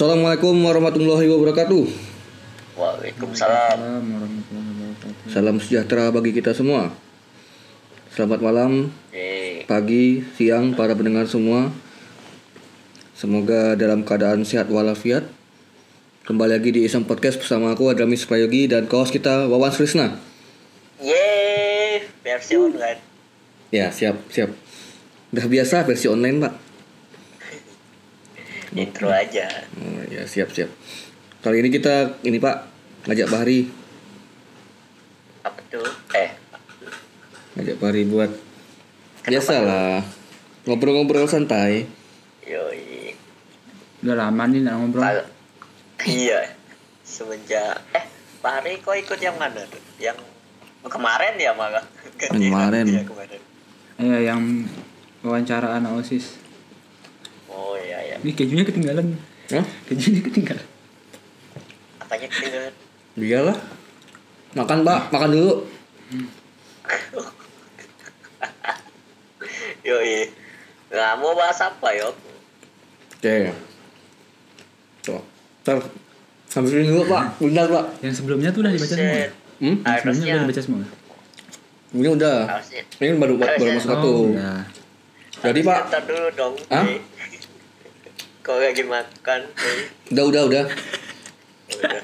Assalamualaikum warahmatullahi wabarakatuh. Waalaikumsalam. Assalamualaikum warahmatullahi wabarakatuh. Salam sejahtera bagi kita semua. Selamat malam, pagi, siang para pendengar semua. Semoga dalam keadaan sehat walafiat. Kembali lagi di Isam Podcast bersama aku Adramis Prayogi dan co-host kita Wawan Krisna. yeay, versi online. Ya, siap, siap. Udah biasa versi online, Pak. Intro aja. Oh, ya, siap, siap. Kali ini kita ini, Pak, ngajak Bahri, Apa tuh? Eh, ngajak Bahri buat biasalah ngobrol-ngobrol santai. yoi. Udah lama nih nggak ngobrol. Kalau iya, semenjak eh, Pak Hari kok ikut yang mana tuh? Yang oh, kemarin ya malah. Ganti Kemarin. Ya, kemarin. Iya yang wawancara anak osis. Oh iya ya. Ini kejunya ketinggalan. Hah? Kejunya ketinggalan. Apanya ketinggalan? Iyalah. Makan, Pak, makan dulu. Yoi. Nah, mau bahas apa yuk? Oke. Tuh. Ntar Sambil dulu pak, bentar pak. Yang sebelumnya tuh udah dibaca semua. Hmm? Yang sebelumnya udah dibaca semua. Ini udah. Ini baru baru masuk satu. Oh, udah. Jadi pak, Ntar dulu dong. Hah? Kau lagi makan. udah udah udah. Udah.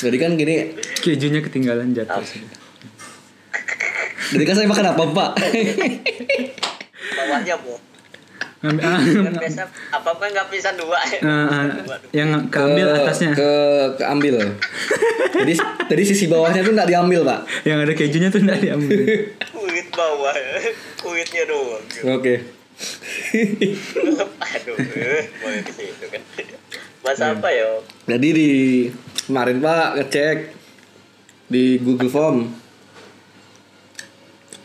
Jadi kan gini, Kejunya ketinggalan jatuh. Jadi kan saya makan apa pak? Bawahnya bu. Ngambil, ah, biasa apa apa nggak bisa dua ya. ah, yang keambil atasnya. Ke keambil. Jadi tadi sisi bawahnya tuh nggak diambil pak. Yang ada kejunya tuh enggak diambil. Kulit bawah, kulitnya doang. Oke. Aduh, eh, mau ke situ kan. Mas apa yo? Jadi di kemarin pak ngecek di Google Form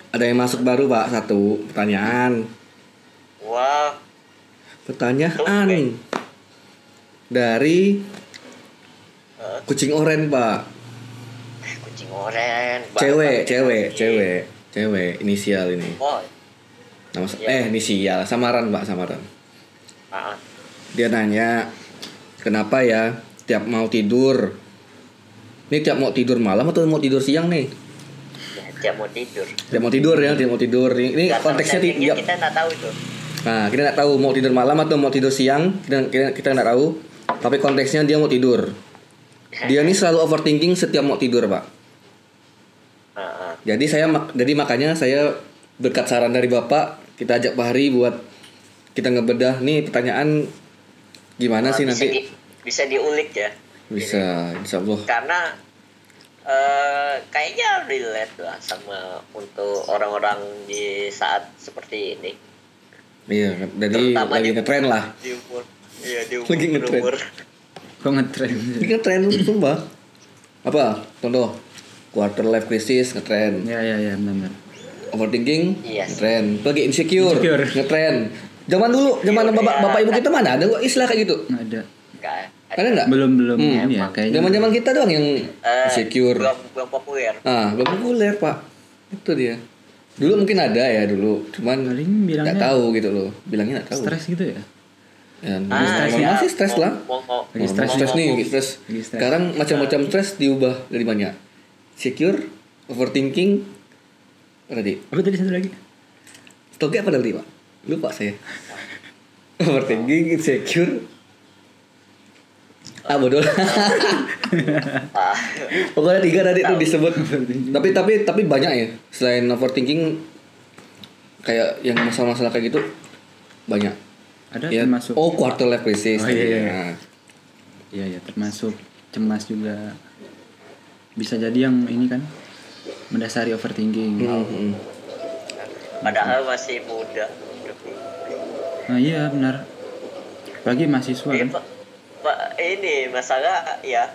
ada yang masuk baru pak satu pertanyaan. Wah, Pertanyaan dari eh, kucing oren pak. kucing oren. Cewek, cewek, cewek, cewek inisial ini. Oh, Nama Iya. eh inisial samaran pak samaran. ah, Dia nanya kenapa ya tiap mau tidur. Ini tiap mau tidur malam atau mau tidur siang nih? ya, dia mau tidur. Tiap mau tidur ya, tiap mau tidur. Ini Karena konteksnya settingnya tidak. kita nggak tahu itu. Nah kita nggak tahu mau tidur malam atau mau tidur siang. Kita kita, kita nggak tahu. Tapi konteksnya dia mau tidur. Dia ini selalu overthinking setiap mau tidur pak. Ah, ah. Jadi saya jadi makanya saya berkat saran dari Bapak kita ajak Pak Hari buat kita ngebedah nih pertanyaan gimana sih bisa nanti di- bisa diulik ya. bisa insya Allah Karena eh kayaknya relate lah sama untuk orang-orang di saat seperti ini. iya jadi Terutama lagi ngetren lah Di umur, iya di umur. Lagi ngetren. umur. Kok ngetren? ini ngetren sumpah apa contoh quarter life crisis ngetren Ya ya ya benar. Overthinking Yes. ngetren lagi insecure, Insecure. ngetren zaman dulu zaman bapak bapak ibu kita mana ada istilah kayak gitu Nggak ada. Nggak, ada nggak Belum belum Hmm. ya kayaknya. zaman zaman kita doang yang eh, insecure Belum, belum populer. Ah, belum populer pak. Itu dia. Dulu mungkin ada ya dulu, cuman Paling nggak tahu gitu loh. Bilangnya nggak tahu. stres gitu ya. Ya, Ah, stres iya. masih stres lah. Lagi stres stres nih, lagi stres. Sekarang macam-macam stres diubah dari banyak. Secure, overthinking, tadi? Apa tadi satu lagi? Stoknya apa tadi pak? Lupa saya. overthinking, insecure. Ah bodoh. Ah, Pokoknya tiga tadi tuh disebut. tapi tapi tapi banyak ya. Selain overthinking, kayak yang masalah-masalah kayak gitu banyak. Ada Ya, termasuk. Oh quarter life crisis. Oh, iya, iya. Nah, Iya ya termasuk cemas juga. Bisa jadi yang ini kan mendasari overthinking. hmm, hmm. padahal masih muda. Nah iya benar. Apalagi mahasiswa Iya, kan. Pak. Pak, ini masalah ya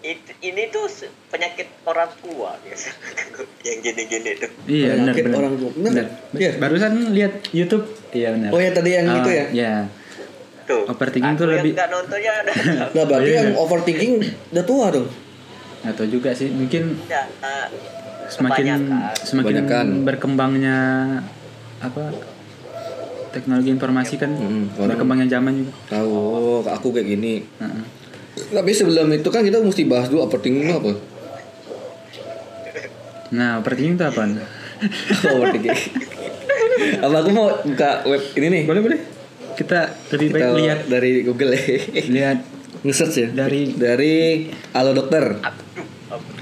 it- ini tuh penyakit orang tua biasa yang gini-gini tuh. Iya benar Penyakit orang tua. Benar. Benar. Iya. Barusan lihat YouTube. Iya benar. Oh ya tadi yang Ah, gitu ya. Iya. Tuh. Overthinking tuh yang lebih- nggak nontonnya ada. Nah berarti Iya. yang overthinking udah tua dong. Atau juga sih mungkin Ya, ah, semakin Kebanyakan. semakin Kebanyakan. berkembangnya apa teknologi informasi kan Hmm, berkembangnya zaman juga Tahu. Oh oh aku kayak gini Heeh. tapi sebelum itu kan kita mesti bahas dulu overthinking itu apa Nah, overthinking itu apa? overthinking apa aku mau buka web ini nih Boleh boleh. Kita lebih kita baik lihat dari Google ya lihat nge-search ya Dari- dari halo dokter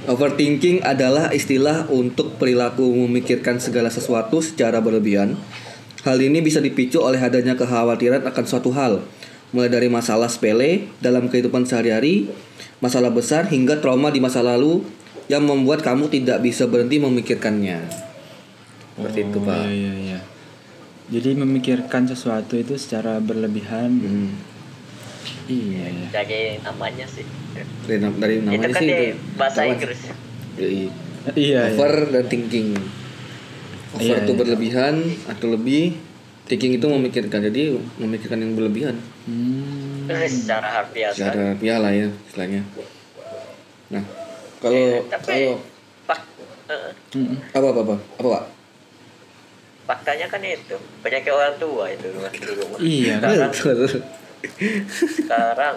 overthinking adalah istilah untuk perilaku memikirkan segala sesuatu secara berlebihan hal ini bisa dipicu oleh adanya kekhawatiran akan suatu hal mulai dari masalah sepele dalam kehidupan sehari-hari masalah besar hingga trauma di masa lalu yang membuat kamu tidak bisa berhenti memikirkannya seperti itu pak Iya iya iya. Jadi memikirkan sesuatu itu secara berlebihan. Hmm. Iya iya. Jadi namanya sih. dari, dari itu namanya kan sih di itu bahasa. Inggris. Iya. iya. over dan thinking over Iya, itu iya. berlebihan atau lebih thinking itu memikirkan jadi memikirkan yang berlebihan Hmm. Secara harfiah. secara ya lah ya istilahnya nah kalau Tapi kalau eh, Mm-mm. apa apa apa apa pak faktanya kan itu penyakit orang tua itu rumah di rumah. Iya kan. Sekarang,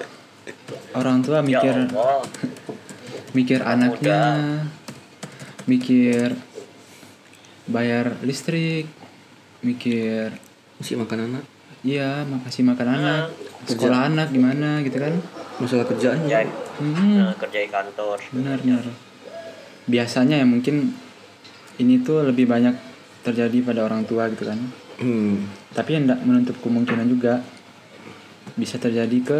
Orang tua ya mikir Allah, mikir Anak anaknya, mikir bayar listrik, mikir masih makan anak. iya makasih makan anak, sekolah anak gimana gitu kan. masalah kerjaan. Kerja, Hmm. nah, kerja di kantor. benar benar. Biasanya ya mungkin ini tuh lebih banyak terjadi pada orang tua gitu kan. Hmm. tapi yang tidak menutup kemungkinan juga bisa terjadi ke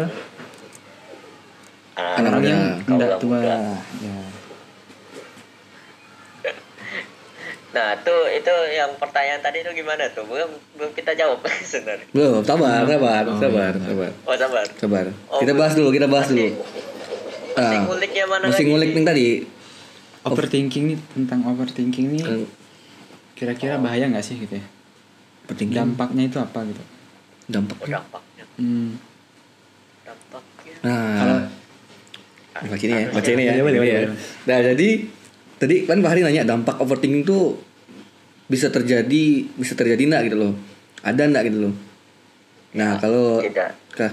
Ah, Anak orang muda. yang tidak tua muda. ya Nah, tuh itu yang pertanyaan tadi itu gimana tuh? Belum belum kita jawab sebenarnya. belum sabar sabar Oh, sabar iya. sabar Oh, sabar. sabar Oh, kita bahas dulu kita bahas dulu Masih Ah, mana masih lagi? ngulik nih tadi overthinking nih tentang overthinking nih kira-kira bahaya nggak sih gitu ya overthinking dampaknya itu apa gitu Oh, dampaknya dampaknya. Hmm. Dampaknya. nah. Kalau baca ini ya baca ini ya, Iya, boleh, Ini ya. boleh. nah jadi tadi kan Pak Hari nanya dampak overthinking tuh bisa terjadi bisa terjadi enggak gitu loh? Ada enggak gitu loh? Nah kalau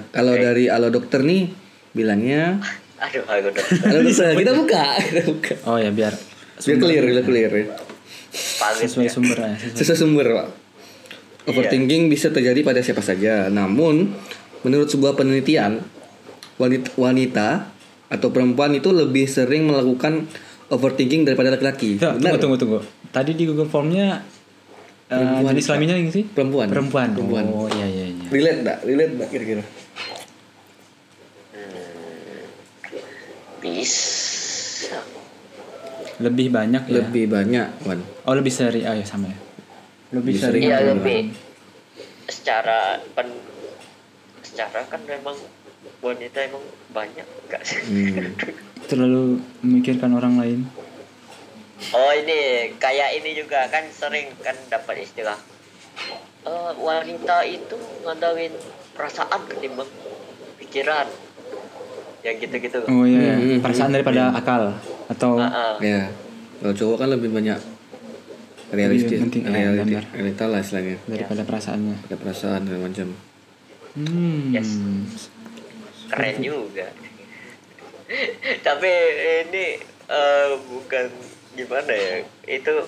kalau dari alo dokter nih bilangnya Aduh, alo dokter. Kita buka kita buka. Oh ya biar biar clear biar clear ya. Sesuai sumbernya sesuai sesuai sumber pak overthinking bisa terjadi pada siapa saja namun menurut sebuah penelitian wanita, wanita atau perempuan itu lebih sering melakukan overthinking daripada laki-laki Ya, Benar tunggu tunggu tunggu. Tadi di Google Formnya eh, Perempuan. jenis kelaminnya yang sih? Perempuan. Perempuan. Perempuan. Oh iya iya iya. relate enggak relate enggak kira-kira Bisa. Lebih banyak ya. lebih banyak Wan Oh lebih sering. Oh ya sama ya. Lebih Lebih sering. sering Iya, apa lebih secara pen secara kan memang wanita emang banyak enggak sih? Hmm. Terlalu memikirkan orang lain. Oh ini kayak ini juga kan sering kan dapat istilah eh, wanita itu ngandelin perasaan ketimbang pikiran yang gitu-gitu. Oh iya. iya. Hmm, Perasaan daripada akal atau Ah, ah. ya kalau cowok kan lebih banyak realistis Lebih penting, ya, benar. realita lah istilahnya daripada perasaannya. ada perasaan dan macam Hmm. Yes. keren juga. Tapi ini eh, bukan gimana ya? Itu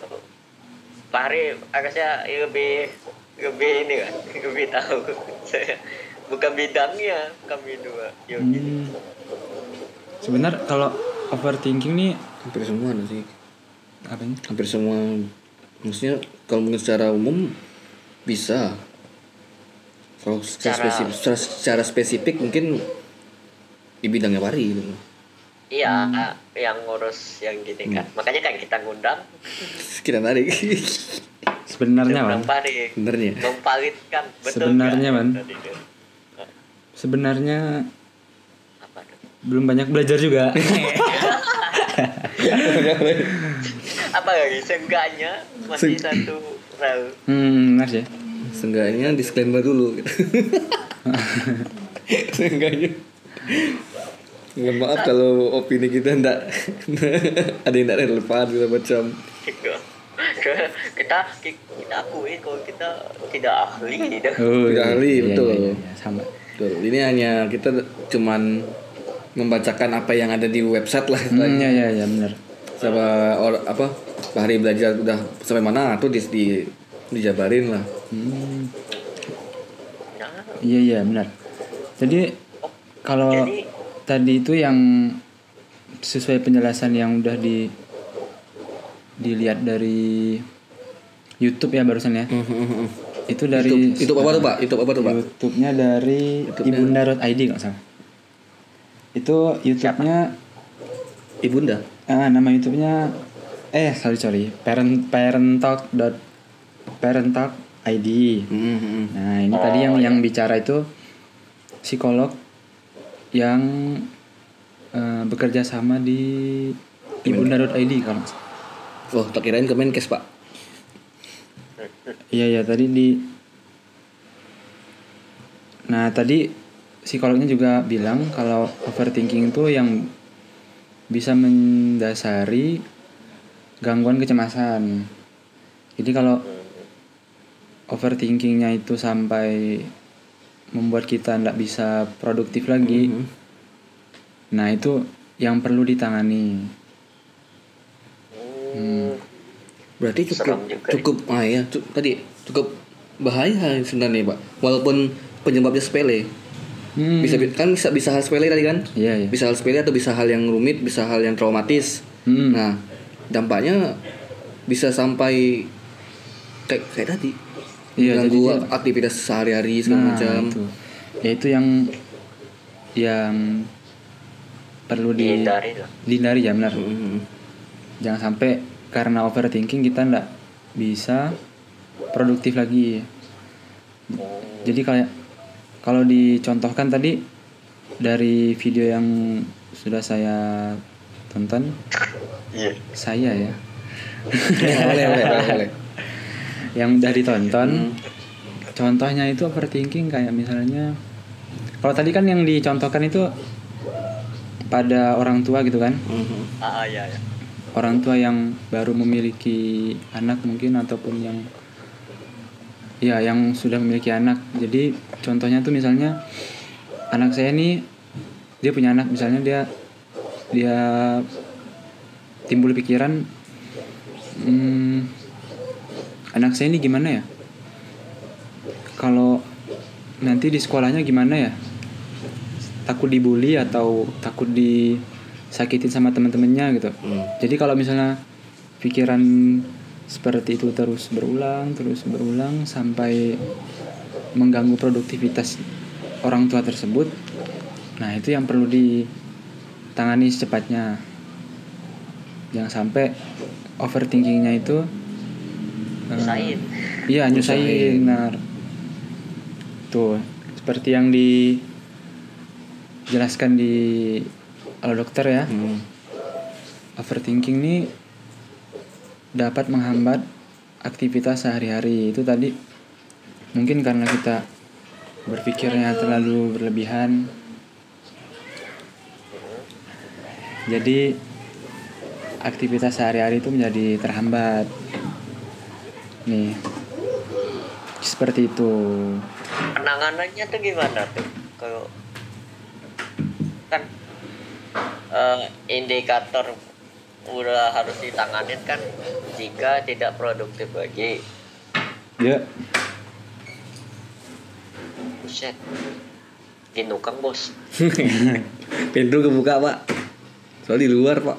Pari harusnya lebih lebih ini kan, lebih tahu. Saya bukan bidangnya kami dua. Yogi. Hmm. Sebenarnya kalau overthinking nih hampir semua sih apa ini? hampir semua maksudnya kalau mungkin secara umum bisa kalau secara Secara- spesifik, secara, secara spesifik mungkin di bidangnya pari gitu Iya, Hmm. yang ngurus yang gini kan. Makanya kan kita ngundang kita tarik Sebenarnya. Pari. benernya Mempalitkan betul Sebenarnya? Man. Sebenarnya Apa tuh? belum banyak belajar juga. Apa lagi? Seenggaknya masih satu rel. hmm, benar sih. seenggaknya disclaimer dulu gitu. seenggaknya Nggak maaf kalau opini kita ndak ada yang ndak relevan gitu macam kita kita akui kalau kita tidak ahli dah. Oh, Tidak ahli, iya, betul. iya, iya, iya, sama. Betul. Ini hanya kita cuman membacakan apa yang ada di website lah. Hmm, ya ya ya benar. Sama or, apa Hari belajar udah sampai mana tuh di, di dijabarin lah. Hmm, iya iya benar. Jadi kalau Jadi- tadi itu yang sesuai penjelasan yang udah di dilihat dari YouTube ya barusan ya. Itu dari Itu apa tuh Pak? Itu apa tuh Pak? YouTube-nya dari YouTube-nya. ibunda.id kalau nggak salah. Itu YouTube-nya Ibunda. ah, nama YouTube-nya eh sorry sorry parent parent talk dot parent talk ID. Hmm, hmm. Nah ini tadi yang yang bicara itu psikolog yang eh, bekerja sama di ibunda.id kalau. Oh, tak kirain Kemenkes Pak. Iya ya tadi di Nah tadi psikolognya juga bilang kalau overthinking itu yang bisa mendasari gangguan kecemasan. Jadi kalau overthinkingnya itu sampai membuat kita tidak bisa produktif lagi, Mhm. nah itu yang perlu ditangani. hmm, Berarti cukup juga ya. cukup ah ya, cu- tadi cukup bahaya sebenarnya Pak. Walaupun penyebabnya sepele. Hmm, Bisa kan bisa bisa hal sepele tadi kan? Iya iya. Bisa hal sepele atau bisa hal yang rumit, bisa hal yang traumatis. Hmm. Nah, dampaknya bisa sampai kayak kayak tadi. Iya, dia- aktivitas sehari-hari segala Nah, macam. itu. Ya itu yang yang perlu di dihindari lah. dihindari ya benar. Mhm. Jangan sampai karena overthinking kita ndak bisa produktif lagi. Oh, Jadi kayak kalau dicontohkan tadi dari video yang sudah saya tonton, Iya. saya ya, Ya, boleh, boleh, boleh, boleh. yang udah ditonton, Hmm. contohnya itu overthinking kayak misalnya, kalau tadi kan yang dicontohkan itu pada orang tua gitu kan, Mhm. Ah, iya, iya. orang tua yang baru memiliki anak mungkin ataupun yang ya yang sudah memiliki anak jadi contohnya tuh misalnya anak saya nih dia punya anak misalnya dia dia timbul pikiran hmm, anak saya ini gimana ya? Kalau nanti di sekolahnya gimana ya? Takut dibully atau takut disakitin sama teman-temannya gitu. Hmm. jadi kalau misalnya pikiran seperti itu terus berulang, terus berulang sampai mengganggu produktivitas orang tua tersebut, nah itu yang perlu ditangani secepatnya. Jangan sampai overthinkingnya itu eh, Nyusahin. Iya nyusahin, benar. Tuh seperti yang dijelaskan di oleh dokter ya Hmm. overthinking ini dapat menghambat aktivitas sehari-hari itu tadi mungkin karena kita berpikirnya terlalu berlebihan. Jadi aktivitas sehari-hari itu menjadi terhambat. Nih seperti itu. Penanganannya tuh gimana tuh? Kalau kan eh, indikator udah harus ditanganin kan jika tidak produktif lagi. Ya buset ginukang bos Pintu kebuka pak. Soalnya di luar pak.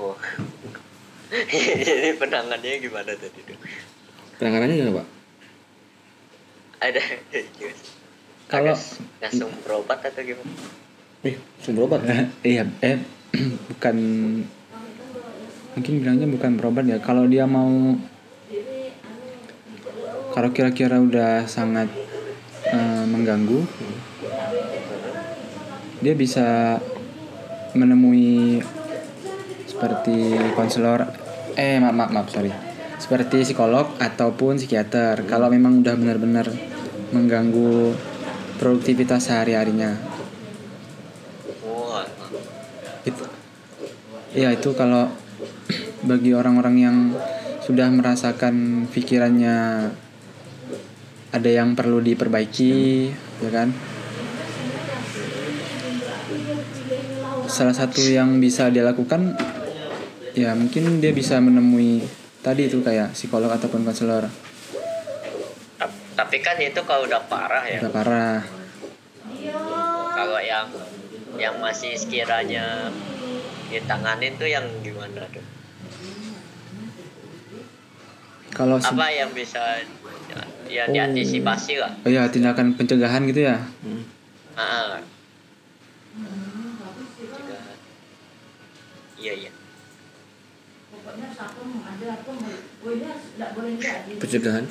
oh. jadi penanganannya gimana tadi tuh Penanganannya gimana pak? ada Kalau- langsung berobat atau gimana Eh, sumber obat. iya eh bukan mungkin bilangnya bukan berobat ya kalau dia mau kalau kira-kira udah sangat eh, mengganggu dia bisa menemui seperti konselor eh maaf maaf, maaf sorry. Seperti psikolog ataupun psikiater kalau memang udah benar-benar mengganggu produktivitas sehari-harinya. Wah. Itu ya itu kalau bagi orang-orang yang sudah merasakan pikirannya ada yang perlu diperbaiki ya kan? Salah satu yang bisa dia lakukan ya mungkin dia bisa menemui tadi itu kayak psikolog ataupun konselor. Tap- tapi kan itu kalau udah parah ya. Udah parah. Kalau yang yang masih sekiranya ditanganin tuh yang gimana tuh? Kalau apa yang bisa ya, ya Oh. diantisipasi lah. Oh ya tindakan pencegahan gitu ya? Hmm. ah Pencegahan. iya iya. Pencegahan?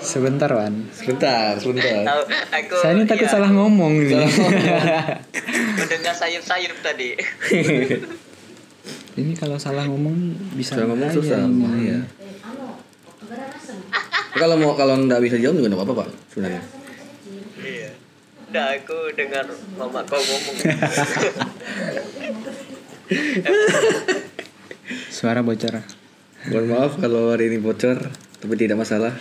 Sebentar Wan. Sebentar sebentar. Tahu aku saya ini takut ya, salah ngomong ini. Mendengar sayup-sayup tadi. Ini kalau salah ngomong bisa Salah ngomong susah, bahaya. Kalau mau kalau nggak bisa jawab juga nggak apa-apa pak sebenarnya. Iya. Udah aku dengar mama kau ngomong. Suara bocor. Mohon maaf kalau hari ini bocor tapi tidak masalah.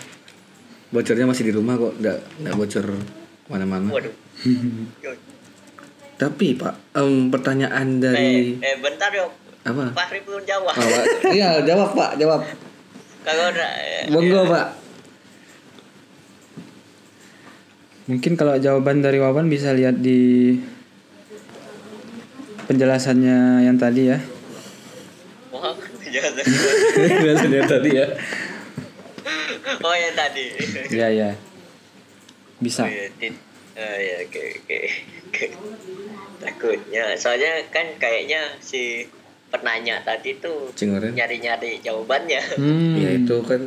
Bocornya masih di rumah kok nggak nggak bocor mana-mana waduh. Tapi pak em, pertanyaan eh, dari eh bentar yuk apa? Fahri belum jawab. Oh, Pak. iya jawab pak jawab udah eh, monggo pak. Mungkin kalau jawaban dari Wawan bisa lihat di penjelasannya yang tadi ya. Wah jangan biasanya tadi ya. Oh ya tadi. Ya ya bisa. Oh, iya, tit- oh, ya oke oke. takutnya. Soalnya kan kayaknya si penanya tadi tuh nyari-nyari jawabannya. Hmm. ya itu kan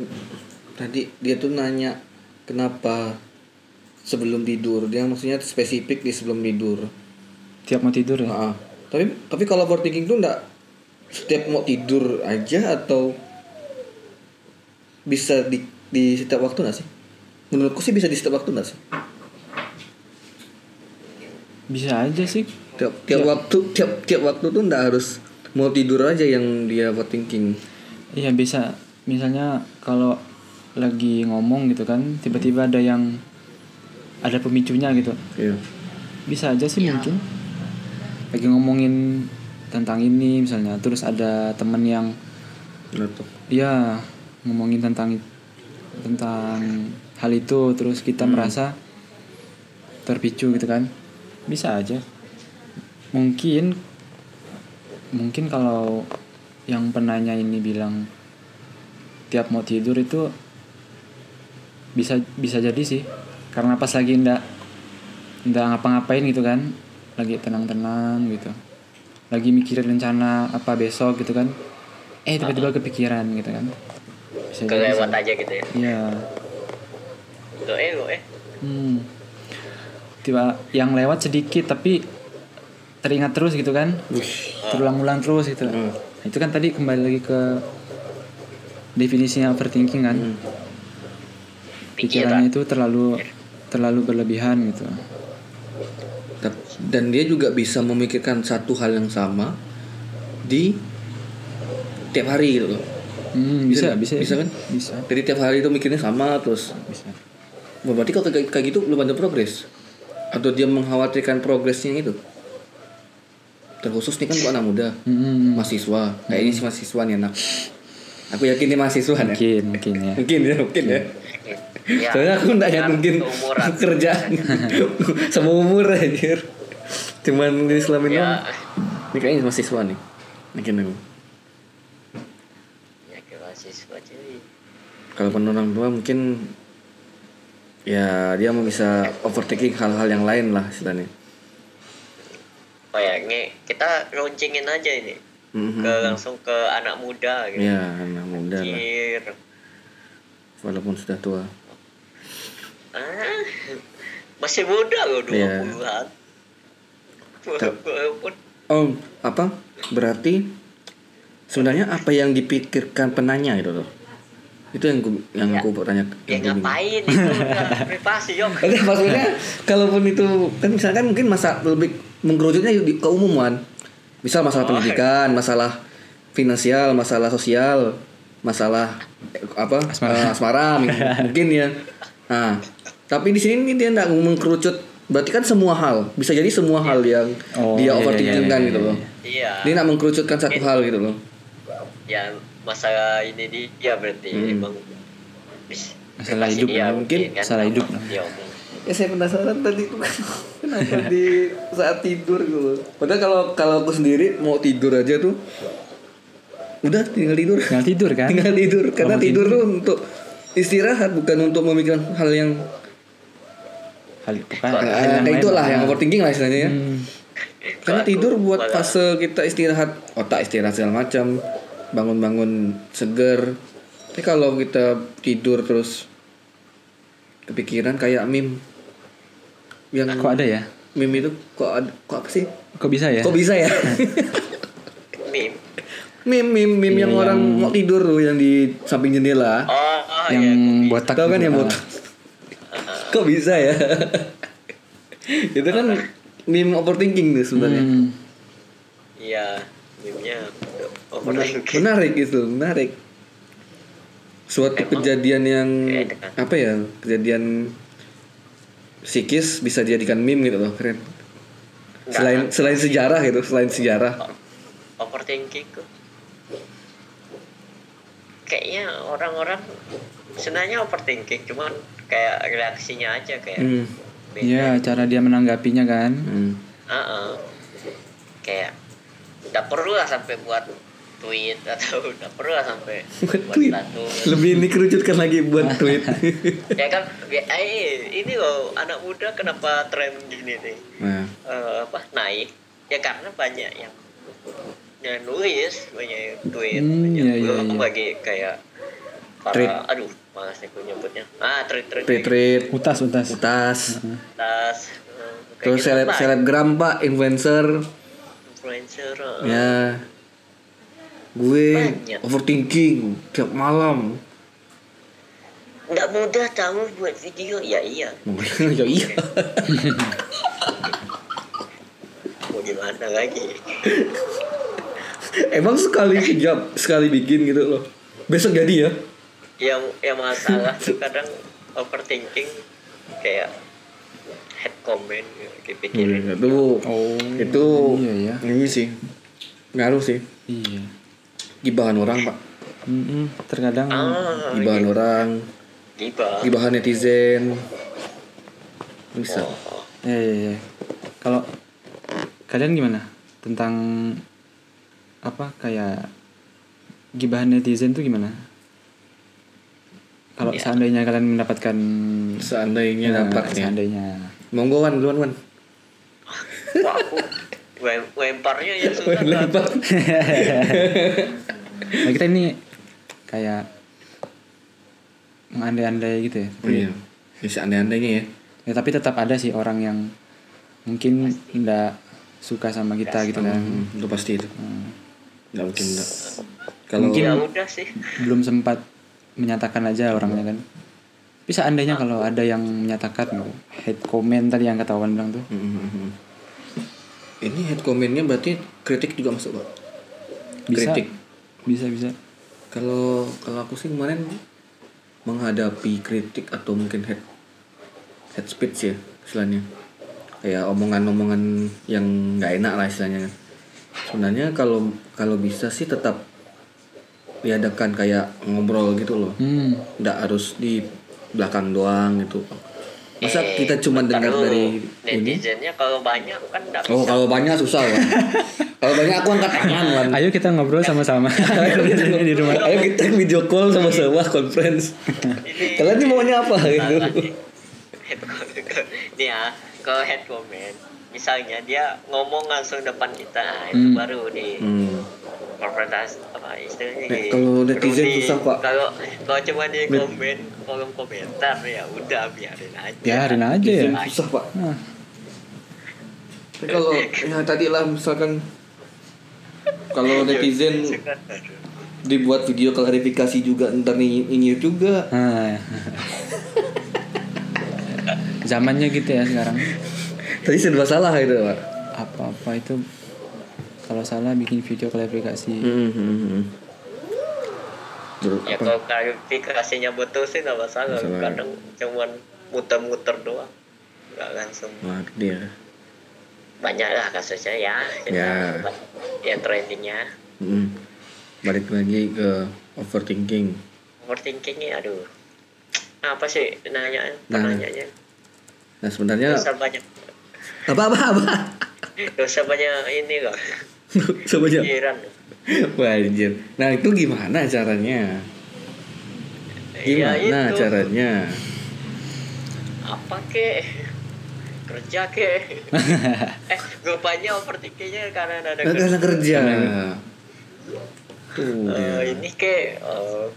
tadi dia tuh nanya kenapa sebelum tidur? Dia maksudnya spesifik di sebelum tidur. Tiap mau tidur ya? Nah, tapi tapi kalau overthinking tuh enggak setiap mau tidur aja atau bisa di di setiap waktu nggak sih? Menurutku sih bisa di setiap waktu nggak sih? Bisa aja sih. Tiap tiap Iya. waktu tiap tiap waktu tuh enggak harus mau tidur aja yang dia overthinking iya bisa. Misalnya kalau lagi ngomong gitu kan tiba-tiba ada yang ada pemicunya gitu. Iya. Bisa aja sih mungkin lagi ngomongin tentang ini misalnya terus ada temen yang tuh dia ngomongin tentang tentang hal itu terus kita merasa terpicu gitu kan. Bisa aja. Mungkin mungkin kalau yang penanya ini bilang tiap mau tidur itu bisa bisa jadi sih. Karena pas lagi ndak ndak ngapa-ngapain gitu kan. Lagi tenang-tenang gitu. Lagi mikirin rencana apa besok gitu kan. Eh tiba-tiba kepikiran gitu kan. Bisa kelewat aja gitu ya? Iya. lo eh eh Hmm. Tiba yang lewat sedikit tapi teringat terus gitu kan. Terulang-ulang terus gitu. Hmm. Nah, itu kan tadi kembali lagi ke definisinya overthinking kan. Hmm. Pikirannya itu terlalu terlalu berlebihan gitu. Dan dia juga bisa memikirkan satu hal yang sama di tiap hari gitu loh Hmm, bisa, Bisa- bisa, bisa kan? Bisa. jadi tiap hari itu mikirnya sama terus Bisa. Berarti kalau kayak, kayak gitu belum ada progres atau dia mengkhawatirkan progresnya itu terkhusus nih kan buat anak muda Hmm, mahasiswa. Kayak ini sih mahasiswa nih anak. Aku yakin dia mahasiswa ya mungkin, mungkin ya. mungkin ya mungkin ya. Ya soalnya aku nggak yakin mungkin kerjaan sama umur aja cuman di Islam ini ya ini kayaknya mahasiswa nih. Mungkin aku. Ya ke mahasiswa cuy. Kalau orang tua mungkin ya dia mau bisa overtaking hal-hal yang lain lah istilahnya oh ya nge kita runcingin aja ini Mhm. ke langsung ke anak muda gitu ya anak muda lah Anjir. walaupun sudah tua ah masih muda loh Iya. 20-an Tep. walaupun oh apa berarti sebenarnya apa yang dipikirkan penanya itu loh itu yang aku yang Ya. aku bertanya ya yang ngapain itu privasi yok Oke, maksudnya kalaupun itu kan misalkan mungkin masa lebih menggerujuknya di keumuman. Misal masalah Oh. pendidikan, masalah finansial, masalah sosial, masalah apa? Asmara. eh, asmara mungkin, mungkin ya. Nah, Tapi di sini dia nggak mengkerucut. Berarti kan semua hal. Bisa jadi semua hal yang Oh, dia iya, overthinking iya, kan iya, gitu iya, loh. iya. iya Dia nggak mengkerucutkan satu hal gitu loh. ya masalah ini dia berarti Hmm. emang Masalah hidup dia mungkin, kan, masalah hidup. omong. Ya saya penasaran tadi tuh kenapa di saat tidur gitu. Padahal kalau kalau aku sendiri mau tidur aja tuh udah tinggal tidur. tinggal tidur kan tinggal tidur karena mau tidur tuh untuk istirahat bukan untuk memikirkan hal yang hal, bukan, Kok- hal eh, yang kayak lain itulah lah. yang overthinking lah istilahnya ya. Hmm. Karena tidur buat fase kita istirahat otak istirahat segala macam bangun-bangun seger. Tapi kalau kita tidur terus kepikiran kayak meme yang kok ada ya meme itu kok ada, kok apa sih? kok bisa ya Kok bisa ya? meme meme meme meme yang Iya, orang yang- mau tidur tuh yang di samping jendela. oh, oh yang ya, kopi. botak Tahu kan gitu. yang Ah. botak? Kok bisa ya? itu kan meme overthinking tuh sebenarnya. Hmm. iya meme-nya Menarik, overthinking menarik itu, menarik. Suatu Emang kejadian yang kan. apa ya? Kejadian psikis bisa dijadikan meme gitu loh, keren. Nggak, Selain kan? selain sejarah gitu, selain sejarah. overthinking kok kayaknya orang-orang sebenarnya overthinking cuman kayak reaksinya aja kayak Hmm. beda. Iya, cara dia menanggapinya kan. Hmm. Heeh. kayak nggak perlu lah sampai buat tweet atau nggak perlu lah sampai Buat buat tweet. status Lebih ini kerucutkan lagi buat tweet. ya kan ya, eh, ini loh anak muda kenapa tren gini nih nah, Eh, apa naik ya karena banyak yang yang nulis banyak yang tweet Hmm, banyak iya, iya, iya. bagi kayak para Tweet. aduh malas nih nyebutnya ah tweet tweet tweet tweet, Utas, utas. utas, tas kayak terus gitu seleb selebgram pak, influencer, influencer eh. ya. Gue Banyak. overthinking tiap malam. nggak mudah tahu buat video ya iya ya iya. mau gimana lagi Emang sekali kejap, sekali bikin gitu loh. Besok jadi ya? yang yang masalah tuh kadang overthinking kayak head comment gitu, dipikirin Itu Oh. itu Iya ya. ini sih ngaruh sih. Iya. Gibahan orang pak, Mm-mm, terkadang ah gibahan orang, gibah gibahan netizen. Bisa. oh, ya, ya, ya. Kalau kalian gimana tentang apa kayak gibahan netizen tuh gimana? Kalau Ya. seandainya kalian mendapatkan Seandainya eh, dapat ya. seandainya Monggo wan, duluan wan. Lemparnya yang susah kan. Lempar. nah, kita ini kayak mengandai-andai gitu ya. Iya. Bisa andai-andainya ya. Ya, tapi tetap ada sih orang yang mungkin nggak suka sama kita gitu kan. Hmm, itu pasti itu. Hmm. Nggak mungkin enggak. Kalau Mungkin- ya udah sih belum sempat menyatakan aja orangnya kan bisa andainya kalau ada yang menyatakan hate comment tadi yang ketahuan bilang tuh Hmm, hmm, hmm. Ini head commentnya berarti kritik juga masuk pak? bisa Kritik. bisa bisa Kalau kalau aku sih kemarin menghadapi kritik atau mungkin head head speech ya istilahnya kayak omongan-omongan yang nggak enak lah istilahnya kan. Sebenarnya kalau kalau bisa sih tetap diadakan kayak ngobrol gitu loh. hmm Nggak harus di belakang doang gitu. Masa Eh, kita cuma dengar dari ini? netizennya kalau banyak kan nggak Oh bisa kalau banyak susah kan. kalau banyak aku angkat tangan kan. ayo kita ngobrol sama-sama di rumah Ayo kita video call sama-sama conference. Ini- Kalian ini maunya apa gitu? nih ya ke head comment misalnya dia ngomong langsung depan kita nah, itu Hmm. baru di Hmm. konfrontasi apa istilahnya di- kalau netizen susah, Pak. kalau kalau cuma di Bet- komen kolom komentar ya udah biarin aja biarin aja ya susah pak. Nah, Tapi kalau ya tadi lah misalkan kalau netizen dibuat video klarifikasi juga ntar nyinyir juga. nah. zamannya gitu ya sekarang Tadi serba salah itu pak. apa-apa itu kalau salah bikin video klarifikasi Hmm, hmm. Terus ya apa? kalau klarifikasinya betul sih nggak masalah Masalah. kadang cuman muter-muter doang nggak langsung Wah, dia. banyak lah kasusnya ya Ya. ya trainingnya Mm. Balik lagi ke overthinking. overthinkingnya aduh apa sih nanya Nah. penanyanya Nah sebenarnya banyak apa apa apa? dosa banyak ini Sebenarnya. pikiran Wah anjir. Nah itu gimana caranya? Iya Gimana itu caranya? apa ke kerja ke eh rupanya overthinkingnya karena ada Nah, karena kerja. Tuh. Eh, dia. ini ke eh,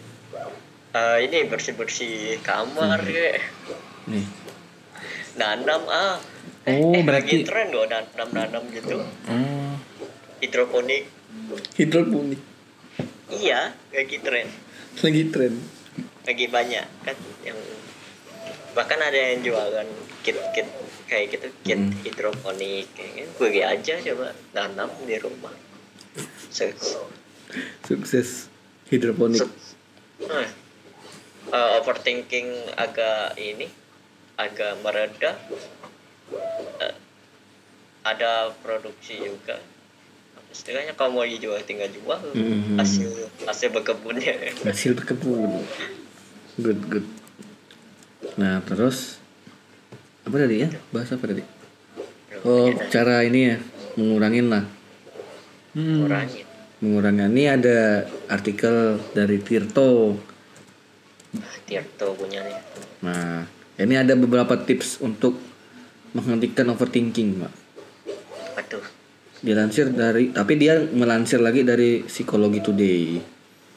eh, ini bersih bersih kamar ke Nih. nanam ah Oh, eh, berarti- lagi tren loh nanam nanam gitu oh hidroponik Hidroponik iya lagi tren lagi tren. lagi banyak kan yang bahkan ada yang jualan kit kit kayak gitu kit Hmm. hidroponik kayak gitu gue aja coba nanam di rumah Sukses. Sukses hidroponik. Nah, eh, overthinking agak ini agak mereda Eh, ada produksi juga istilahnya kalau mau dijual tinggal jual Mhm. hasil hasil berkebunnya Hasil berkebun. Good good. Nah terus apa tadi ya? Bahasa apa tadi? Oh cara ini ya mengurangin lah. hmm. kurangin Mengurangi ini ada artikel dari Tirto. Tirto punya nih Nah ini ada beberapa tips untuk menghentikan overthinking, Pak. aduh Dilansir dari, tapi dia melansir lagi dari Psikologi Today.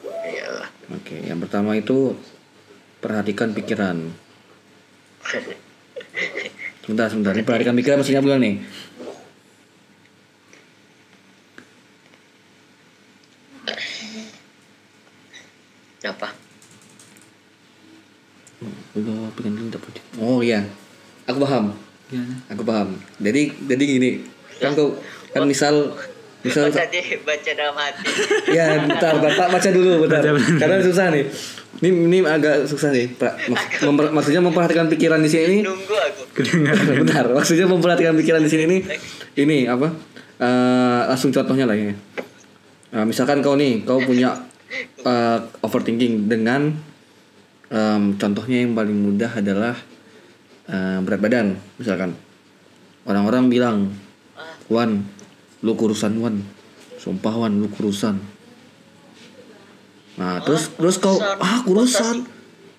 iyalah Oke, yang pertama itu perhatikan pikiran. Sebentar, sebentar. Ini perhatikan pikiran maksudnya bukan nih? apa. Oh iya, aku paham. Gimana? Aku paham. Jadi, jadi gini. Kan kau, kan misal, misal baca di baca dalam hati. Ya bentar bapak baca dulu bentar. Karena susah nih. Ini ini agak susah nih pak. Memper- maksudnya memperhatikan pikiran di sini nunggu aku. Bentar maksudnya memperhatikan pikiran di sini ini. Ini apa? Eh, langsung contohnya lah ini. Nah, misalkan kau nih kau punya eh, overthinking dengan em, contohnya yang paling mudah adalah eh, berat badan misalkan. Orang-orang bilang Wan lu kurusan Wan. Sumpah Wan lu kurusan. Nah terus terus kau ah kurusan.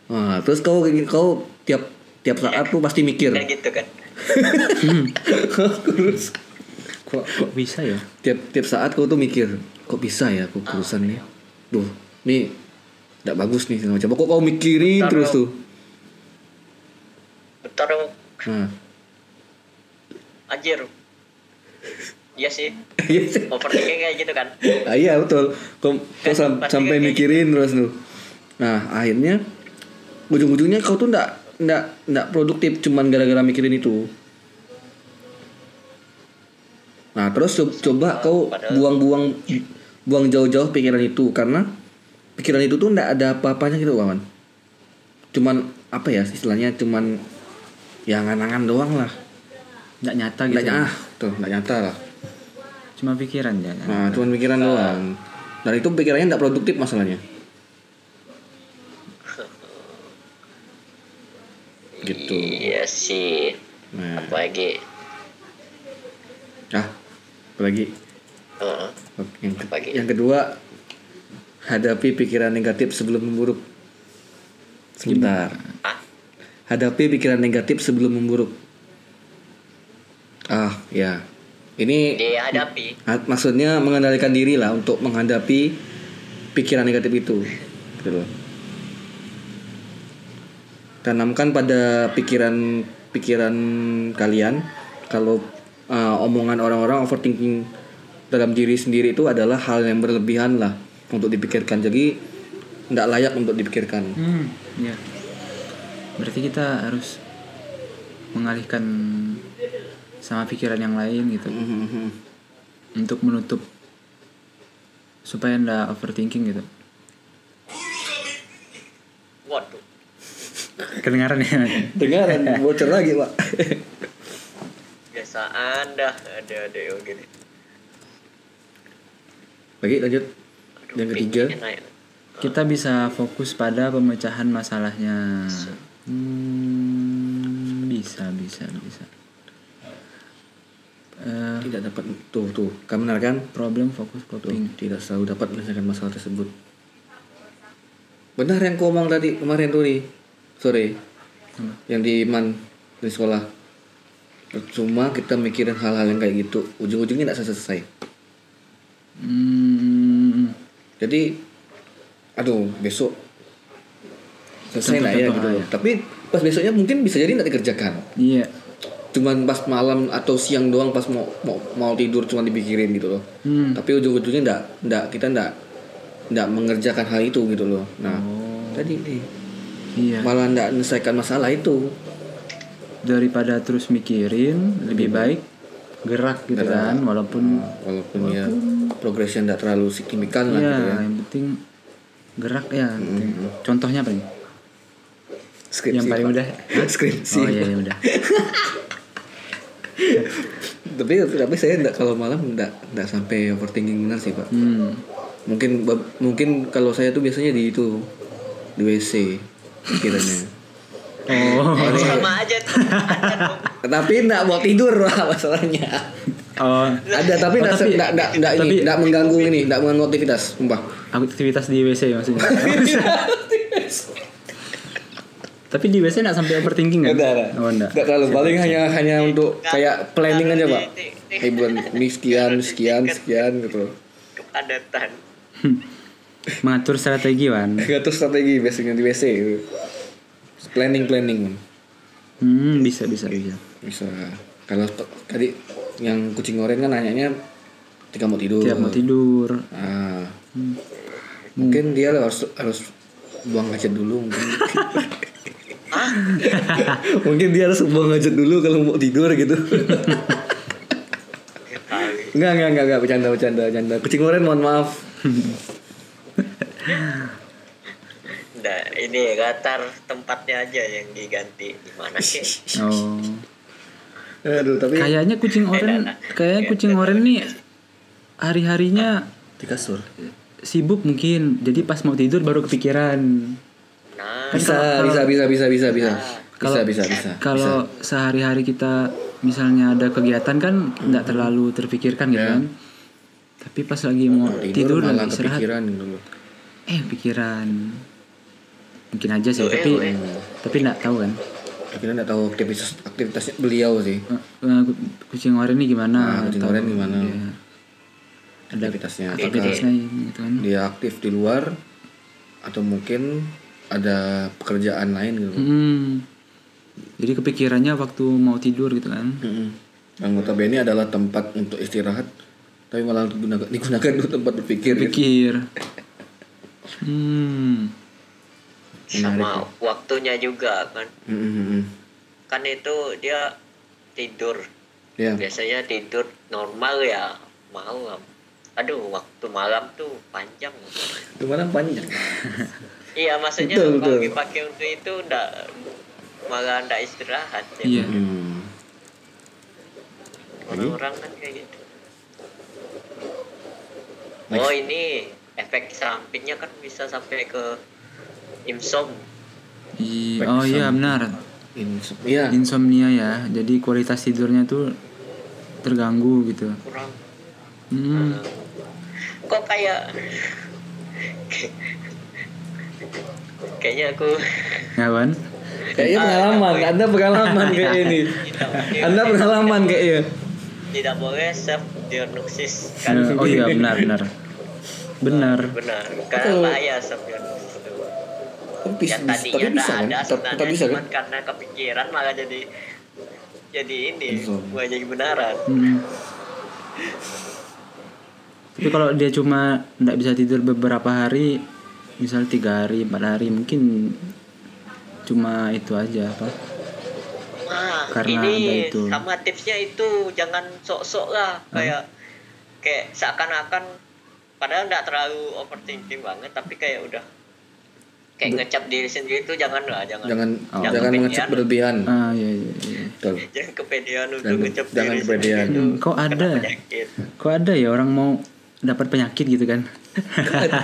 nah terus kau kau tiap tiap saat tuh pasti mikir. Kan gitu kan. Kurus Kok kok bisa ya? tiap tiap saat kau tuh mikir kok bisa ya aku kurusan nih? Duh nih tidak bagus nih macam. Kok kau mikirin Bentar, terus tuh bentar dong nah anjir iya sih Iya. overthinking kayak gitu kan Ah, iya betul. Kau, kau sam- sampai mikirin terus tuh. Nah akhirnya ujung-ujungnya kau tuh ndak ndak ndak produktif cuman gara-gara mikirin itu. Nah terus co- coba kau padahal- buang-buang buang jauh-jauh pikiran itu karena pikiran itu tuh ndak ada apa-apanya gitu kawan. Cuman apa ya istilahnya cuman ya nganangan doang lah. Nggak nyata Nggak gitu. ah tuh nggak nyata lah. Cuma pikiran ya. Nah, cuman pikiran doang. Dan itu pikirannya tidak produktif masalahnya. Gitu. iya sih Nah, apalagi ah, apalagi Heeh. Oke, yang, ke- Apalagi? yang kedua hadapi pikiran negatif sebelum memburuk. Sebentar. ah Hadapi pikiran negatif sebelum memburuk. Ah, ya. Ini dihadapi maksudnya mengendalikan diri lah untuk menghadapi pikiran negatif itu gitu loh. tanamkan pada pikiran pikiran kalian kalau uh, omongan orang-orang overthinking dalam diri sendiri itu adalah hal yang berlebihan lah untuk dipikirkan jadi tidak layak untuk dipikirkan Hmm, ya. Berarti kita harus mengalihkan sama pikiran yang lain gitu Mhm. untuk menutup supaya ndak overthinking gitu. waduh kedengaran ya Dengaran bocor lagi, Pak. Biasaan dah ada ada yang gini. Lagi lanjut. Aduh, Yang ketiga. kita bisa fokus pada pemecahan masalahnya hmm, bisa bisa bisa Eh, Tidak dapat tuh tuh. Kamu benar kan? problem fokus Tuh, coping tidak selalu dapat menyelesaikan masalah tersebut. Benar yang kau omong tadi kemarin tuh nih sore. Yang di Iman di sekolah. Cuma kita mikirin hal-hal yang kayak gitu, ujung-ujungnya tidak selesai. hmm, Jadi, aduh besok selesai lah ya gitu. loh. Tapi pas besoknya mungkin bisa jadi tidak dikerjakan. iya Cuman pas malam atau siang doang pas mau mau, mau tidur cuma dipikirin gitu loh. hmm. Tapi ujung-ujungnya enggak, enggak kita enggak enggak mengerjakan hal itu gitu loh. Nah, Oh. tadi nih iya malah enggak menyelesaikan masalah itu. daripada terus mikirin lebih baik gerak gitu Gerak. kan walaupun Walaupun ya progresnya enggak terlalu signifikan lah ya gitu ya. yang penting gerak ya penting. contohnya apa nih Skripsi. yang paling mudah Skripsi. oh iya iya udah tapi tapi saya enggak kalau malam enggak enggak sampai overthinking benar sih, Pak. hmm. Mungkin mungkin kalau saya tuh biasanya di itu di WC pikirannya. oh Sama aja. Tapi enggak mau tidur lah masalahnya. oh Ada tapi Oh, enggak tapi- enggak enggak enggak ini, enggak mengganggu ini, enggak mengganggu aktivitas, sumpah. aktivitas di WC maksudnya tapi di WC nggak sampai overthinking kan Enggak, enggak. oh enggak Enggak terlalu paling hanya hanya untuk kayak planning aja, Pak. bulan ini sekian, sekian, sekian gitu. Kepadatan. mengatur strategi wan Enggak tuh strategi biasanya di WC gitu. Planning planning. hmm, bisa bisa bisa Bisa. Kalau tadi yang kucing oren kan nanyanya ketika mau tidur. tiap mau tidur Ah. Mungkin dia harus harus buang hajat dulu mungkin. mungkin dia harus buang hajat dulu kalau mau tidur gitu. enggak, enggak, enggak, enggak, bercanda, bercanda, bercanda. Kucing oren mohon maaf. Nah, ini latar tempatnya aja yang diganti. Gimana sih? oh Aduh, tapi kayaknya kucing oren kayaknya kucing oren nih hari harinya di kasur. sibuk mungkin jadi pas mau tidur baru kepikiran Nah, Bisa, bisa, bisa, bisa, bisa, bisa. Bisa, Kalau- bisa, bisa. kalau sehari-hari kita misalnya ada kegiatan kan nggak terlalu terpikirkan gitu Ya. kan tapi pas lagi mau tidur, malah lagi istirahat kepikiran gitu eh pikiran mungkin aja sih tapi eh, tapi nggak tahu kan Akhirnya nggak tahu aktivitas aktivitasnya beliau sih. Eh, eh, kucing oren ini gimana Nah, kucing oren gimana? Iya. ada Aktivitasnya apakah aktivitasnya gitu kan dia aktif di luar atau mungkin ada pekerjaan lain gitu. Hmm. Jadi kepikirannya waktu mau tidur gitu kan. Mm-mm. Yang notabene adalah tempat untuk istirahat, tapi malah digunakan, digunakan untuk tempat berpikir. gitu. Pikir. Hmm. sama waktunya juga kan. Mm-mm. Kan itu dia tidur. Ya, Biasanya tidur normal ya malam. Aduh, waktu malam tuh panjang. itu malah panjang. Iya, maksudnya Betul, kalau betul. dipakai untuk itu ndak malah ndak istirahat. ya. Iya. Hmm. Orang-orang kan kayak gitu. Oh ini efek sampingnya kan bisa sampai ke imsom. I- oh iya benar. Ins- Iya. Insomnia ya. Jadi kualitas tidurnya tuh terganggu gitu. kurang. Hmm. Kok kayak kayaknya aku Ngawan? Kayaknya pengalaman, Anda pengalaman kayak ini. Anda pengalaman kayaknya. tidak boleh self diagnosis kan oh iya benar benar. Benar. benar karena bahaya self diagnosis bisa, yang tadinya tapi bisa nggak kan? ada Tapi- sebenarnya Tapi bisa kan? karena kepikiran malah jadi jadi ini bukan jadi benaran Hmm. Tapi kalau dia cuma nggak bisa tidur beberapa hari, misal tiga hari, empat hari, mungkin cuma itu aja apa? Nah, Karena ini ada itu. sama tipsnya itu jangan sok-sok lah kayak kayak seakan-akan padahal nggak terlalu overthinking banget tapi kayak udah kayak ngecap diri sendiri itu jangan lah jangan jangan Oh. jangan kepedean. mengecap berlebihan Ah iya iya. iya. Betul. jangan kepedean untuk Jangan- ngecap jangan diri kepedean. Hmm, kok ada? Kok ada ya orang mau dapat penyakit gitu kan?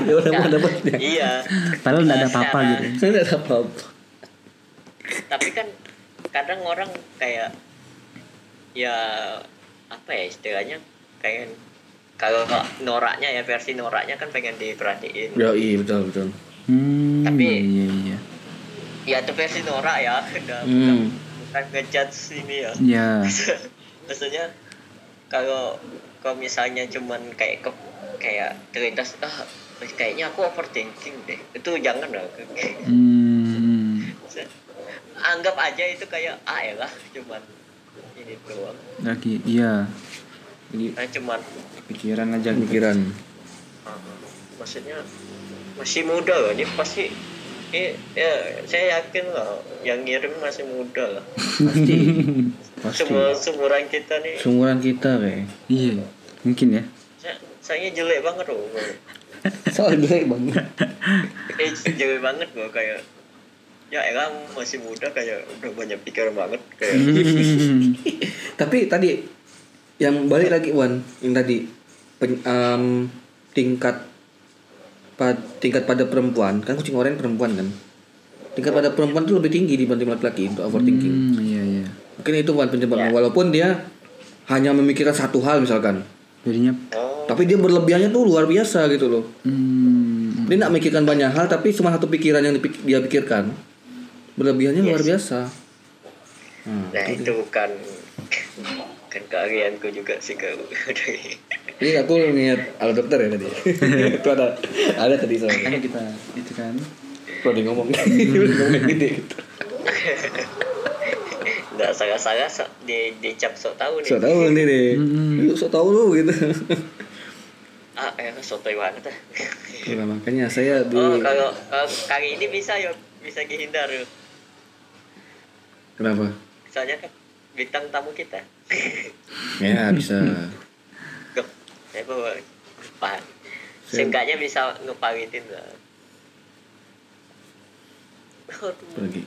Ya udah mau dapatnya iya Padahal nggak ada apa-apa gitu. saya nggak ada apa-apa tapi kan kadang orang kayak ya apa ya istilahnya kayak kalau noraknya ya versi noraknya kan pengen diperhatiin ya iya betul betul Hmm, Tapi- iya iya. ya itu versi norak ya udah Hmm. bukan, bukan ngejudge ini ya Ya. maksudnya kalau kalau misalnya cuman kayak ke, kayak terlintas ah kayaknya aku overthinking deh itu jangan lah Hmm. anggap aja itu kayak ah ya lah cuman ini doang Lagi iya. Jadi nah, cuman pikiran aja gitu. pikiran uh, maksudnya masih muda loh ini pasti eh, ya saya yakin lah yang ngirim masih muda lah. Pasti. Pasti. Semua seumuran kita nih. Seumuran kita kayak. Iya. Mungkin ya. saya, saya jelek banget loh soal jelek banget. Eh jelek banget loh kayak ya elang masih muda kayak udah banyak pikiran banget kayak. Hmm. tapi tadi yang balik lagi Wan yang tadi pen- em, tingkat pad, tingkat pada perempuan kan kucing oranye perempuan kan? Tingkat pada perempuan itu lebih tinggi dibanding laki-laki untuk overthinking. Hmm, iya iya. mungkin itu Wan penyebabnya Ya. walaupun dia hanya memikirkan satu hal misalkan. Jadinya oh. Tapi dia berlebihannya tuh luar biasa gitu loh. Hmm, dia nggak memikirkan banyak hal tapi cuma satu pikiran yang dipik- dia pikirkan berlebihannya luar biasa. Nah, nah itu bukan kan keahlianku juga sih kalau Jadi aku niat ala dokter ya tadi. itu ada ada tadi soalnya. kan kita itu kan. Kalau dia ngomong, ngomong gede gitu. nggak salah-salah so, di dicap sok tahu nih So tahu nih deh. Mm-mm. Yuk so tahu lu gitu. ah eh sotoy banget ah Nah, makanya saya di oh kalau kalau kali ini bisa yuk bisa dihindar yuk kenapa? soalnya kan bintang tamu kita Ya bisa. Saya- Seenggaknya bisa ngepalitin lah. Pergi.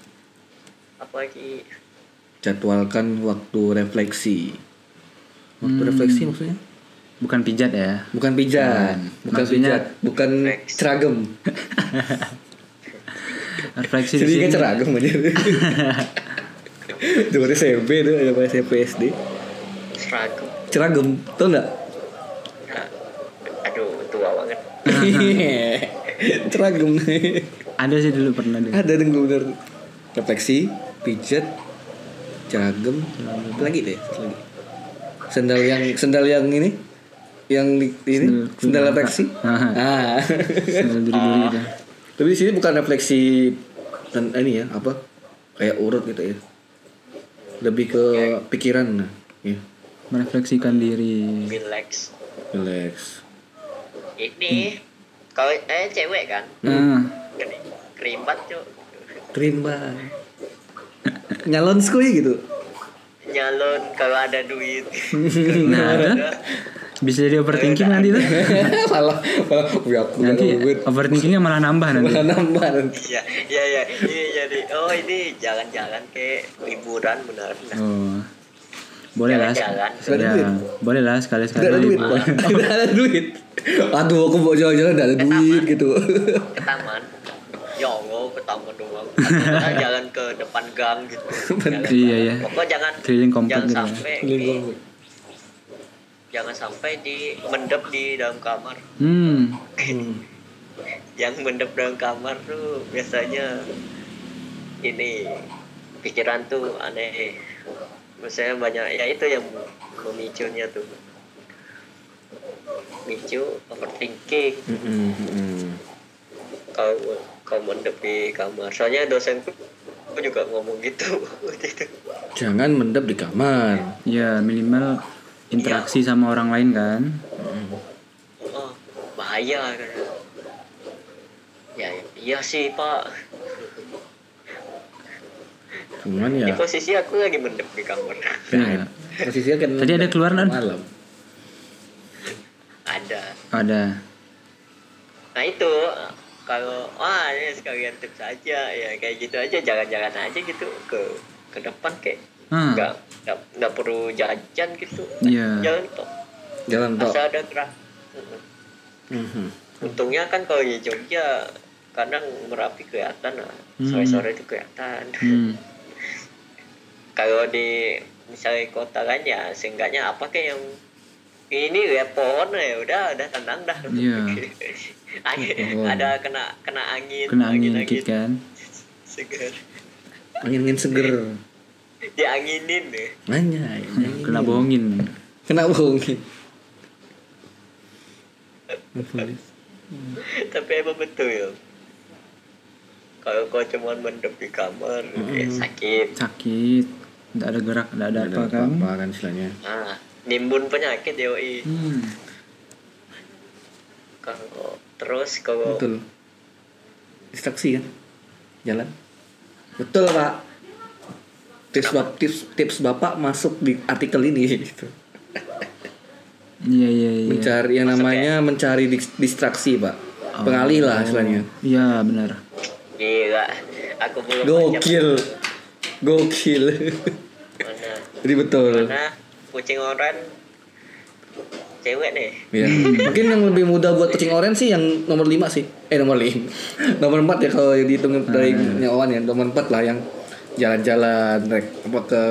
apalagi Jadwalkan waktu refleksi. Waktu Hmm. refleksi maksudnya? Bukan pijat ya. Bukan pijat, Bukan. bukan Maksudnya- pijat, bukan Refleksi. ceragam. Refleksi di Jadi ceragam aja. Itu baru SMP tuh, ada SMP SD. seragam. Ceragam, tau nggak? Nah, aduh, tua banget. ceragam. Ada sih dulu pernah deh. Ada deng bener. Refleksi, pijat, ceragam, apa lagi deh, lagi. Sendal yang sendal yang ini yang di, ini Sendal- sendal refleksi. Ah. Sendal duri-duri gitu. Tapi di sini bukan refleksi dan ini ya, apa? Kayak urut gitu ya. Lebih ke pikiran. Ya. Merefleksikan diri. Relax. Relax. Ini kalau eh cewek kan, Keri- kerimbat cuk. Terima. Nyalon skui gitu. Nyalon kalau ada duit. nah ada. Bisa jadi overthinking nanti tuh. malah malah aku Nanti overthinkingnya malah nambah nanti. Malah nambah nanti. Iya, iya, iya. Ini jadi oh ini jalan-jalan ke liburan benar. Nah, Oh. Boleh lah. Ya, boleh lah sekali-sekali. Tidak ada duit. Tidak ada duit. Aduh, aku mau jalan-jalan tidak ada duit gitu. ke taman. Ya Allah, ke taman doang. Atau jalan ke depan gang gitu. Iya, iya. Pokoknya jangan Keliling komplek jangan gitu ya. sampai jangan sampai di mendep di dalam kamar. Hmm. Hmm. Yang mendep dalam kamar tuh biasanya ini pikiran tuh aneh. Misalnya banyak ya itu yang memicunya tuh. Micu overthinking Mm-mm, mm-mm. kalau kalau mendep di kamar. Soalnya dosenku juga ngomong gitu. gitu. Jangan mendep di kamar. Ya minimal interaksi sama orang lain kan. Oh, bahaya kan. Ya, iya sih pak. Cuman Di ya. posisi aku lagi mendep di kamar. Nah, Posisinya kan Tadi ada keluar, Nan? malam. Ada. ada. Nah itu kalau ah ini sekalian tips aja ya kayak gitu aja jalan-jalan aja gitu ke ke depan kayak Ah. nggak nggak nggak perlu jajan gitu Iya. jalan tok Jalan tok. asal ada gerak Mm-mm. Mhm. untungnya kan kalau di Jogja kadang merapi kelihatan lah Hmm. sore-sore itu kelihatan Hmm. kalau di misalnya kota lain ya seenggaknya apa kayak yang ini lihat pohon ya udah udah tenang dah Iya. Angin- Pohon. ada kena kena angin Kena angin dikit kan. segar Angin-angin seger. Dianginin deh Nanya. Kena bohongin. Kena bohongin. tapi emang betul ya kalau kau cuma mendem di kamar ya sakit Sakit. Tidak ada gerak, tidak ada apa kan. apa kan istilahnya. ah nimbun penyakit ya Oi. Hmm. kalau terus kalau Betul. Distraksi kan? Jalan. Betul, Pak. Tips bap tips tips Bapak masuk di artikel ini gitu. Iya iya iya. Mencari yang namanya mencari dis- distraksi, Pak. Pengalih lah istilahnya. Iya benar. gila aku belum Gokil. Gokil. mana Jadi betul. mana kucing oran cewek nih Ya. Mungkin yang lebih mudah buat kucing orange sih yang nomor 5 sih. Eh nomor 5. nomor 4 ya kalau yang dihitung dari nyawan ya. Nomor 4 lah yang jalan-jalan rek apa ke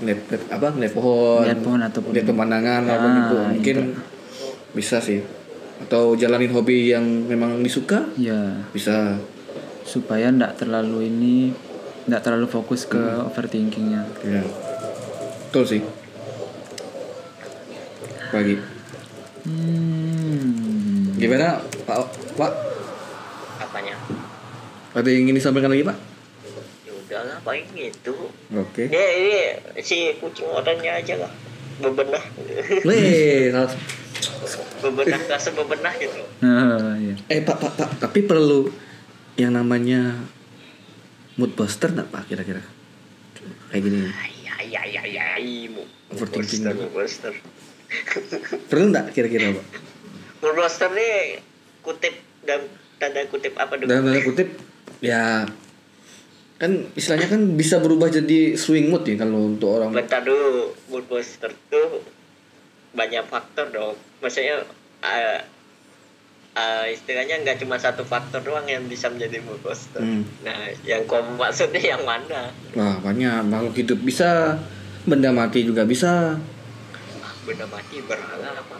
ngeliat ngeliat- apa ngeliat pohon Lihat pohon ataupun- lihat pemandangan Ah, apa gitu. mungkin itu. bisa sih. Atau jalanin hobi yang memang disuka Ya bisa. Supaya tidak terlalu ini tidak terlalu fokus ke overthinkingnya. ya betul sih. Pagi. Hmm. gimana pak? Pak? Apanya? Ada yang ingin disampaikan lagi pak ya udahlah paling gitu oke. Ya ini si kucing orannya aja lah. Bebenah. Weh, harus- bebenah rasa bebenah gitu. Ah, iya. eh pak, pak, pak, tapi perlu yang namanya mood booster nggak pak kira-kira? Kayak gini, ay ay ay mu Overthinking. Monster, monster perlu nggak kira-kira pak? monster nih kutip dan tanda kutip apa dulu? Dalam tanda kutip, ya kan istilahnya kan bisa berubah jadi swing mood ya kalau untuk orang. bentar dulu mood booster tuh banyak faktor dong. Maksudnya eh, eh, istilahnya nggak cuma satu faktor doang yang bisa menjadi mood booster. Hmm. nah yang kau maksudnya yang mana? Wah banyak. Makhluk hidup bisa, benda mati juga bisa. Benda mati berhala apa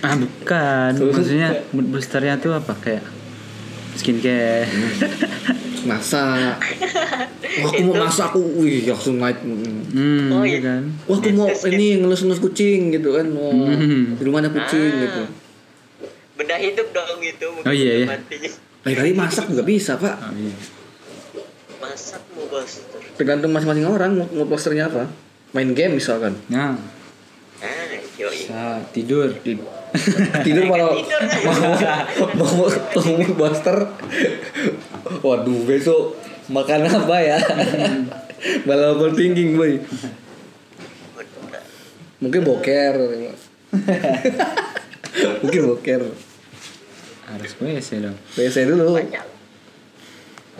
Ah bukan, maksudnya mood boosternya tuh apa? Kayak skincare. Masak. Wah aku mau masak aku, wih langsung naik. Hmm, Oh, iya iya. kan. Wah aku mau ini ngelus-ngelus kucing gitu kan. Wah, Hmm. di rumah ada kucing Ah. gitu. benda hidup dong gitu Oh, iya, iya. mati Lain kali masak juga bisa pak. Oh, iya. masak mood booster Tergantung masing-masing orang mood mood posternya apa. Main game misalkan. Nah, ah yoi bisa tidur. Di- tidur Tidur. mau mau mau mood poster. Waduh besok makan apa ya? Malah overthinking boy. Mungkin boker. Mungkin boker. Harus WC dong. WC dulu.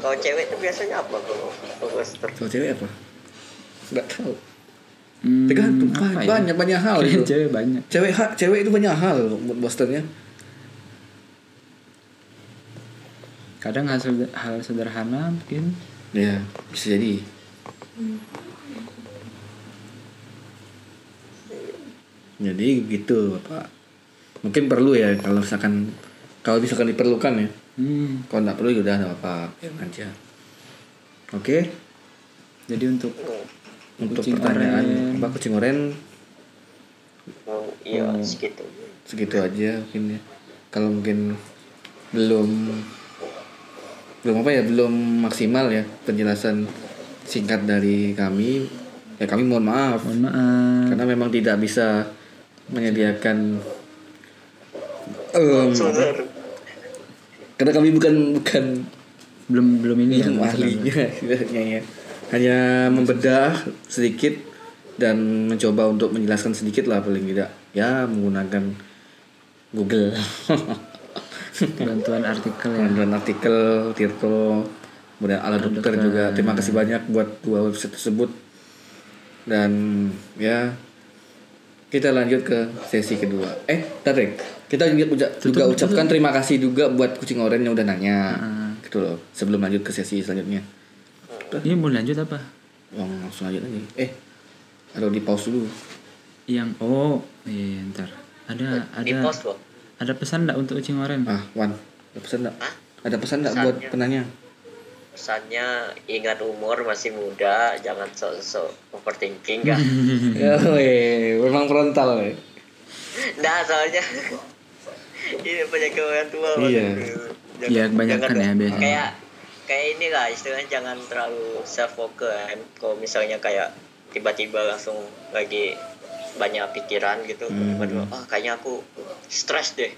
kalau cewek itu biasanya apa kalau booster Kalau cewek apa? Nggak tahu. Hmm, Tergantung apa ya? banyak banyak hal Kayaknya itu. Cewek banyak. Cewek ha- cewek itu banyak hal mood posternya. Kadang hal, seder- hal sederhana mungkin. Ya, bisa jadi. Jadi gitu, Pak. Mungkin perlu ya kalau misalkan kalau misalkan diperlukan ya. Hmm. Kalau nggak perlu ya udah nggak apa-apa, ya aja. Oke, Jadi untuk untuk Kucing pertanyaan oren. apa kucing oren oh, iya Oh. segitu segitu aja mungkin ya. Kalau mungkin belum belum apa ya belum maksimal ya penjelasan singkat dari kami ya kami mohon maaf mohon maaf. karena memang tidak bisa menyediakan Saudara. karena kami bukan bukan belum belum ini yang ya. ahlinya istilahnya ya hanya membedah sedikit dan mencoba untuk menjelaskan sedikit lah paling tidak. Ya menggunakan Google. Bantuan artikel ya. Dan artikel Tirto kemudian ala dokter juga. Terima kasih banyak buat dua website tersebut. Dan ya kita lanjut ke sesi kedua. Eh tarik kita juga, juga ucapkan terima kasih juga buat kucing oren yang udah nanya. Gitu loh sebelum lanjut ke sesi selanjutnya ini mau lanjut apa? Yang langsung aja eh atau di pause dulu. Yang oh iya ntar. Ada di ada kok ada pesan nggak untuk kucing oren ah Wan. Ada pesan enggak Hah? ada pesan enggak buat penanya? Pesannya ingat umur masih muda jangan sok-sok overthinking kan ya weh, memang frontal weh. nah soalnya ini penyakit orang tua Iya. Jangan- Iya, kebanyakan jangan- ya biasanya. kayak kayak ini lah istilahnya jangan terlalu self focus kan. Kalau misalnya kayak tiba-tiba langsung lagi banyak pikiran gitu Hmm. tiba-tiba ah kayaknya aku stres deh.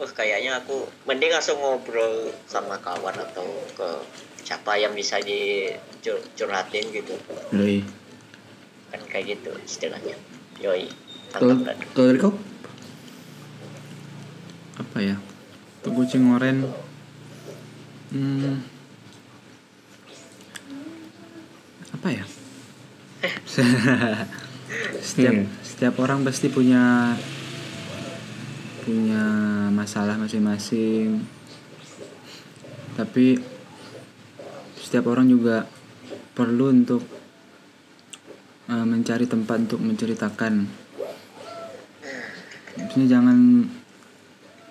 Wah kayaknya aku mending langsung ngobrol sama kawan atau ke siapa yang bisa dicurhatin gitu. Yoi. kan kayak gitu istilahnya. Yoi Kalau dari kau? apa ya? Untuk kucing oren. Hmm, apa ya? Setiap Hmm. setiap orang pasti punya punya masalah masing-masing. Tapi setiap orang juga perlu untuk eh, mencari tempat untuk menceritakan. Maksudnya jangan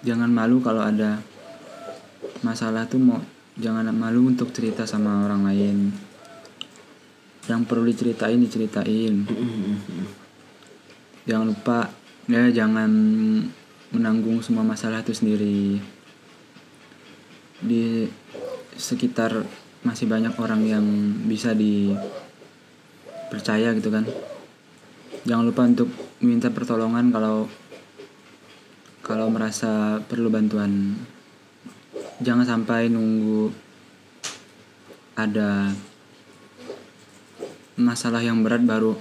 jangan malu kalau ada masalah tuh mau jangan malu untuk cerita sama orang lain yang perlu diceritain diceritain. Jangan lupa ya jangan menanggung semua masalah itu sendiri. Di sekitar masih banyak orang yang bisa dipercaya gitu kan. Jangan lupa untuk minta pertolongan kalau kalau merasa perlu bantuan. Jangan sampai nunggu ada masalah yang berat baru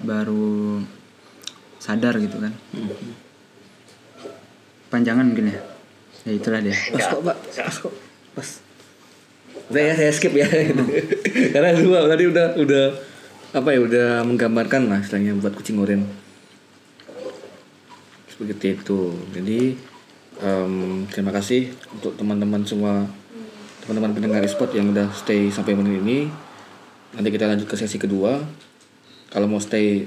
baru sadar gitu kan panjangan mungkin ya ya itulah dia Pas kok pak, pas kok, pas. Udah ya saya skip ya, karena dua tadi udah udah apa ya udah menggambarkan lah istilahnya buat kucing oren. Seperti itu. Jadi em, terima kasih untuk teman-teman semua teman-teman pendengar spot yang udah stay sampai menit ini. Nanti kita lanjut ke sesi kedua. Kalau mau stay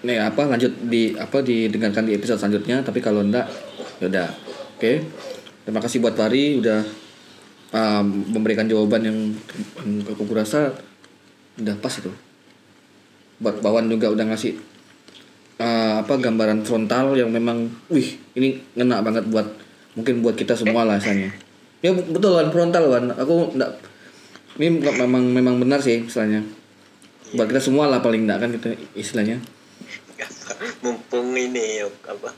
nih apa lanjut di apa didengarkan di episode selanjutnya. Tapi kalau enggak ya udah. Oke? Terima kasih buat Fari udah um, memberikan jawaban yang, yang aku rasa udah pas itu. Buat Bawan juga udah ngasih uh, apa gambaran frontal yang memang wih ini ngena banget buat mungkin buat kita semua lah rasanya ya betul Wan frontal Wan. Aku enggak ini memang memang benar sih istilahnya. Buat kita semua lah paling enggak kan kita istilahnya. Mumpung ini yuk, apa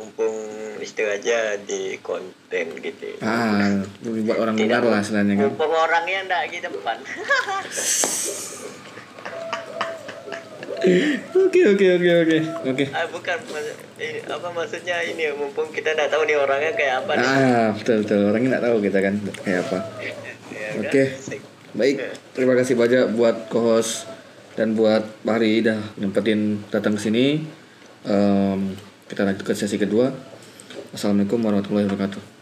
mumpung istilahnya di konten gitu. Ah buat orang benar lah istilahnya kan. mumpung orangnya ndak di depan. Oke oke oke oke oke. ah, bukan ini, apa maksudnya ini mumpung kita ndak tahu nih orangnya kayak apa nih. Ah betul betul. Orangnya nggak tahu kita kan kayak apa. Ya udah, Oke asik. baik terima kasih banyak buat co-host dan buat Pari dah nyempetin datang ke sini. Em, kita lanjut ke sesi kedua. Assalamualaikum warahmatullahi wabarakatuh.